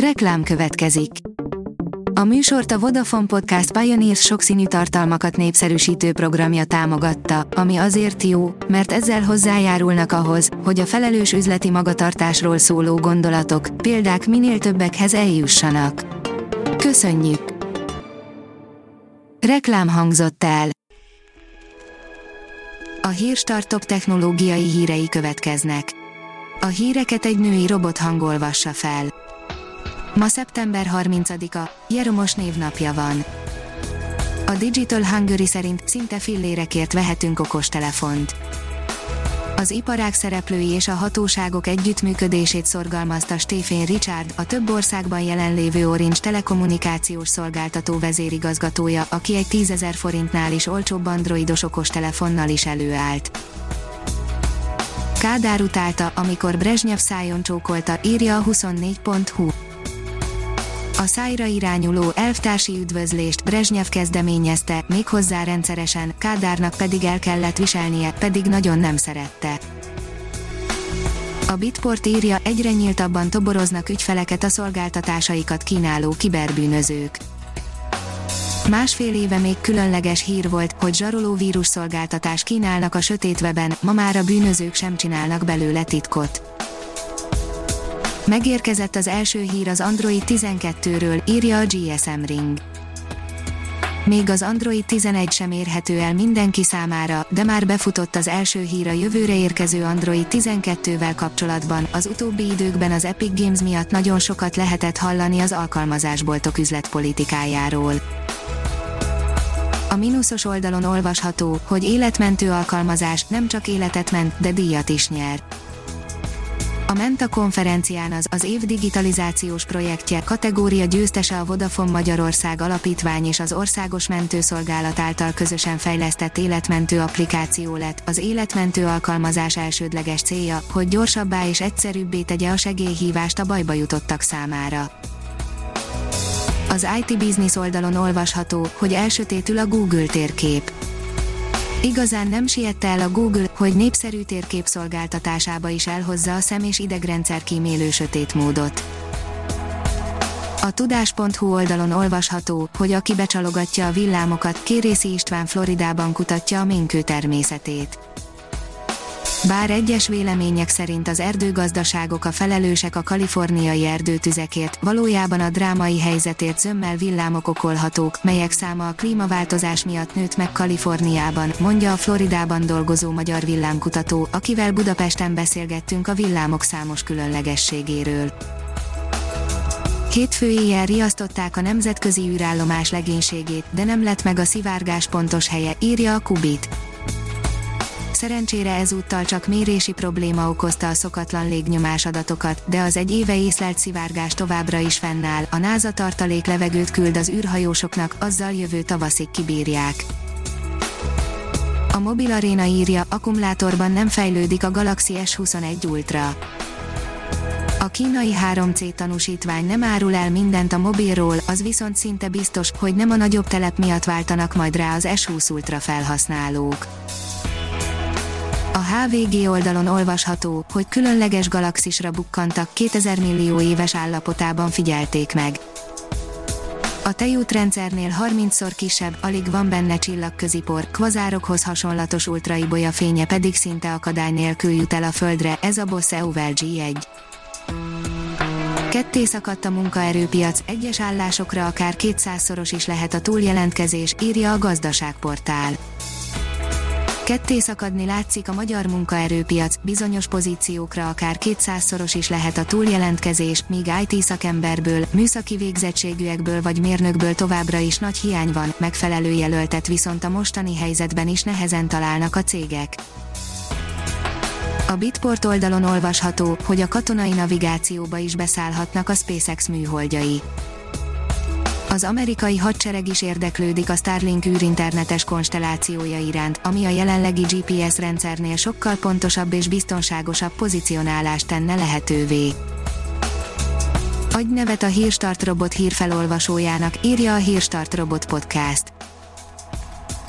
Reklám következik. A műsort a Vodafone Podcast Pioneers sokszínű tartalmakat népszerűsítő programja támogatta, ami azért jó, mert ezzel hozzájárulnak ahhoz, hogy a felelős üzleti magatartásról szóló gondolatok, példák minél többekhez eljussanak. Köszönjük! Reklám hangzott el. A Hírstart top technológiai hírei következnek. A híreket egy női robot hangolvassa fel. Ma szeptember 30-a, Jeromos névnapja van. A Digital Hungary szerint szinte fillérekért vehetünk okostelefont. Az iparág szereplői és a hatóságok együttműködését szorgalmazta Stephen Richard, a több országban jelenlévő Orange telekommunikációs szolgáltató vezérigazgatója, aki egy 10 forintnál is olcsóbb androidos okostelefonnal is előállt. Kádár utálta, amikor Brezsnyev szájon csókolta, írja a 24.hu. A szájra irányuló elvtársi üdvözlést Brezsnyev kezdeményezte, méghozzá rendszeresen, Kádárnak pedig el kellett viselnie, pedig nagyon nem szerette. A Bitport írja, egyre nyíltabban toboroznak ügyfeleket a szolgáltatásaikat kínáló kiberbűnözők. Másfél éve még különleges hír volt, hogy zsaroló vírus szolgáltatás kínálnak a sötét weben, ma már a bűnözők sem csinálnak belőle titkot. Megérkezett az első hír az Android 12-ről, írja a GSM Ring. Még az Android 11 sem érhető el mindenki számára, de már befutott az első hír a jövőre érkező Android 12-vel kapcsolatban. Az utóbbi időkben az Epic Games miatt nagyon sokat lehetett hallani az alkalmazásboltok üzletpolitikájáról. A mínuszos oldalon olvasható, hogy életmentő alkalmazás nem csak életet ment, de díjat is nyer. A Menta konferencián az, az év digitalizációs projektje kategória győztese a Vodafone Magyarország Alapítvány és az Országos Mentőszolgálat által közösen fejlesztett életmentő applikáció lett. Az életmentő alkalmazás elsődleges célja, hogy gyorsabbá és egyszerűbbé tegye a segélyhívást a bajba jutottak számára. Az IT Business oldalon olvasható, hogy elsötétül a Google térkép Igazán nem siette el a Google, hogy népszerű térképszolgáltatásába is elhozza a szem- és idegrendszer kímélő sötét módot. A tudás.hu oldalon olvasható, hogy aki becsalogatja a villámokat, Kérészi István Floridában kutatja a ménkő természetét. Bár egyes vélemények szerint az erdőgazdaságok a felelősek a kaliforniai erdőtüzekért, valójában a drámai helyzetért zömmel villámok okolhatók, melyek száma a klímaváltozás miatt nőtt meg Kaliforniában, mondja a Floridában dolgozó magyar villámkutató, akivel Budapesten beszélgettünk a villámok számos különlegességéről. Hétfő éjjel riasztották a nemzetközi űrállomás legénységét, de nem lett meg a szivárgás pontos helye, írja a Kubit. Szerencsére ezúttal csak mérési probléma okozta a szokatlan légnyomás adatokat, de az egy éve észlelt szivárgás továbbra is fennáll. A NASA tartalék levegőt küld az űrhajósoknak, azzal jövő tavaszig kibírják. A mobil aréna írja, akkumulátorban nem fejlődik a Galaxy S21 Ultra. A kínai 3C tanúsítvány nem árul el mindent a mobilról, az viszont szinte biztos, hogy nem a nagyobb telep miatt váltanak majd rá az S20 Ultra felhasználók. A HVG oldalon olvasható, hogy különleges galaxisra bukkantak 2000 millió éves állapotában figyelték meg. A tejútrendszernél 30-szor kisebb, alig van benne csillagközipor, kvazárokhoz hasonlatos ultraibolya fénye pedig szinte akadály nélkül jut el a Földre, ez a Boss Euvel G1. Ketté szakadt a munkaerőpiac, egyes állásokra akár 200-szoros is lehet a túljelentkezés, írja a gazdaságportál. Ketté szakadni látszik a magyar munkaerőpiac, bizonyos pozíciókra akár 200-szoros is lehet a túljelentkezés, míg IT szakemberből, műszaki végzettségűekből vagy mérnökből továbbra is nagy hiány van, megfelelő jelöltet viszont a mostani helyzetben is nehezen találnak a cégek. A Bitport oldalon olvasható, hogy a katonai navigációba is beszállhatnak a SpaceX műholdjai az amerikai hadsereg is érdeklődik a Starlink űrinternetes konstellációja iránt, ami a jelenlegi GPS rendszernél sokkal pontosabb és biztonságosabb pozicionálást tenne lehetővé. Adj nevet a Hírstart robot hírfelolvasójának, írja a Hírstart robot podcast.